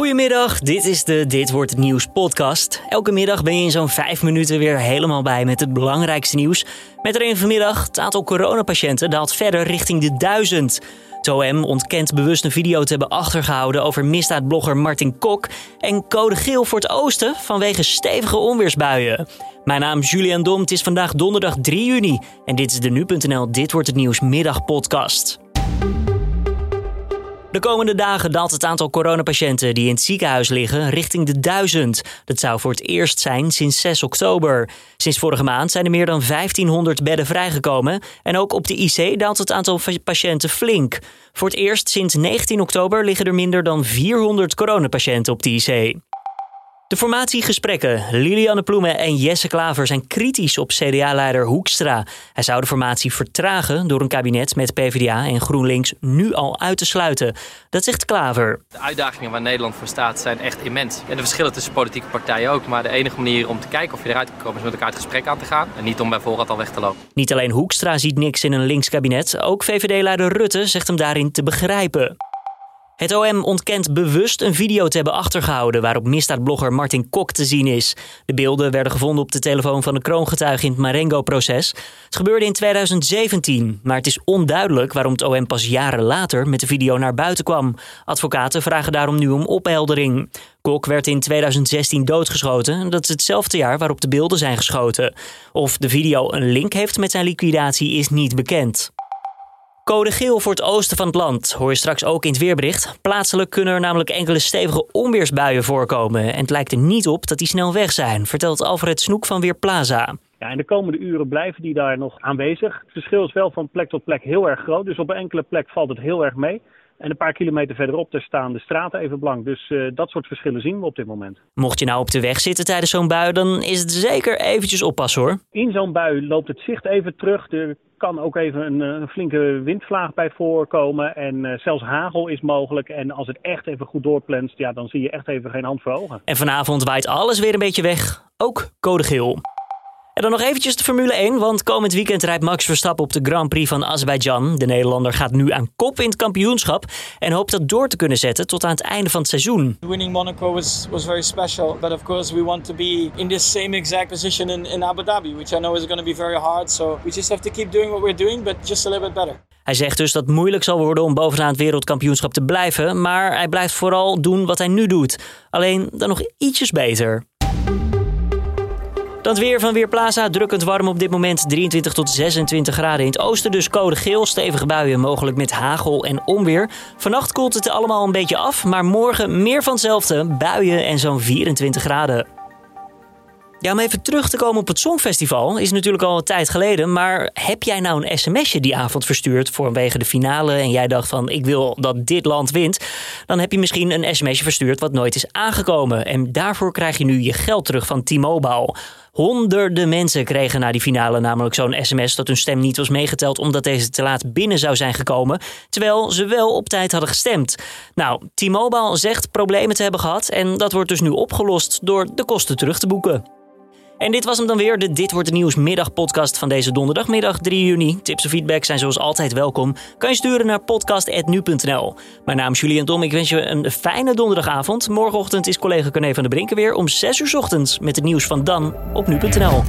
Goedemiddag, dit is de Dit wordt het nieuws podcast. Elke middag ben je in zo'n 5 minuten weer helemaal bij met het belangrijkste nieuws. Met erin vanmiddag, het aantal coronapatiënten daalt verder richting de duizend. Het OM ontkent bewust een video te hebben achtergehouden over misdaadblogger Martin Kok en code geel voor het oosten vanwege stevige onweersbuien. Mijn naam is Julian Dom, het is vandaag donderdag 3 juni en dit is de Nu.nl Dit wordt het nieuws middagpodcast. De komende dagen daalt het aantal coronapatiënten die in het ziekenhuis liggen richting de duizend. Dat zou voor het eerst zijn sinds 6 oktober. Sinds vorige maand zijn er meer dan 1500 bedden vrijgekomen. En ook op de IC daalt het aantal patiënten flink. Voor het eerst sinds 19 oktober liggen er minder dan 400 coronapatiënten op de IC. De formatiegesprekken. Lilianne Ploemen en Jesse Klaver zijn kritisch op CDA-leider Hoekstra. Hij zou de formatie vertragen door een kabinet met PvdA en GroenLinks nu al uit te sluiten. Dat zegt Klaver. De uitdagingen waar Nederland voor staat zijn echt immens. En de verschillen tussen politieke partijen ook. Maar de enige manier om te kijken of je eruit kan komen is met elkaar het gesprek aan te gaan. En niet om bij voorraad al weg te lopen. Niet alleen Hoekstra ziet niks in een links kabinet. Ook VVD-leider Rutte zegt hem daarin te begrijpen. Het OM ontkent bewust een video te hebben achtergehouden waarop misdaadblogger Martin Kok te zien is. De beelden werden gevonden op de telefoon van de kroongetuige in het Marengo-proces. Het gebeurde in 2017, maar het is onduidelijk waarom het OM pas jaren later met de video naar buiten kwam. Advocaten vragen daarom nu om opheldering. Kok werd in 2016 doodgeschoten. Dat is hetzelfde jaar waarop de beelden zijn geschoten. Of de video een link heeft met zijn liquidatie is niet bekend. Code geel voor het oosten van het land hoor je straks ook in het weerbericht. Plaatselijk kunnen er namelijk enkele stevige onweersbuien voorkomen. En het lijkt er niet op dat die snel weg zijn, vertelt Alfred Snoek van Weerplaza. Ja, in de komende uren blijven die daar nog aanwezig. Het verschil is wel van plek tot plek heel erg groot. Dus op enkele plek valt het heel erg mee. En een paar kilometer verderop daar staan de straten even blank. Dus uh, dat soort verschillen zien we op dit moment. Mocht je nou op de weg zitten tijdens zo'n bui, dan is het zeker eventjes oppassen hoor. In zo'n bui loopt het zicht even terug. Er kan ook even een, een flinke windvlaag bij voorkomen. En uh, zelfs hagel is mogelijk. En als het echt even goed doorplenst, ja, dan zie je echt even geen hand voor ogen. En vanavond waait alles weer een beetje weg. Ook code geel. En dan nog eventjes de Formule 1, want komend weekend rijdt Max Verstappen op de Grand Prix van Azerbeidzjan. De Nederlander gaat nu aan kop in het kampioenschap en hoopt dat door te kunnen zetten tot aan het einde van het seizoen. Winning Monaco was, was very special, but of course we want to be in this same exact position in, in Abu Dhabi, which I know is going to be very hard. So we just have to keep doing what we're doing, but just a little bit better. Hij zegt dus dat het moeilijk zal worden om bovenaan het wereldkampioenschap te blijven, maar hij blijft vooral doen wat hij nu doet. Alleen dan nog ietsjes beter. Dan het weer van Weerplaza. Drukkend warm op dit moment. 23 tot 26 graden in het oosten. Dus code geel. Stevige buien, mogelijk met hagel en onweer. Vannacht koelt het allemaal een beetje af. Maar morgen meer van hetzelfde. Buien en zo'n 24 graden. Ja, om even terug te komen op het Songfestival is natuurlijk al een tijd geleden. Maar heb jij nou een sms'je die avond verstuurd vanwege de finale en jij dacht van ik wil dat dit land wint? Dan heb je misschien een sms'je verstuurd wat nooit is aangekomen. En daarvoor krijg je nu je geld terug van T-Mobile. Honderden mensen kregen na die finale namelijk zo'n sms dat hun stem niet was meegeteld omdat deze te laat binnen zou zijn gekomen, terwijl ze wel op tijd hadden gestemd. Nou, T-Mobile zegt problemen te hebben gehad en dat wordt dus nu opgelost door de kosten terug te boeken. En dit was hem dan weer, de Dit Wordt Het Nieuws middagpodcast van deze donderdagmiddag 3 juni. Tips of feedback zijn zoals altijd welkom. Kan je sturen naar podcast.nu.nl. Mijn naam is Julian Dom, ik wens je een fijne donderdagavond. Morgenochtend is collega Corné van der Brinken weer om 6 uur ochtends met het nieuws van Dan op nu.nl.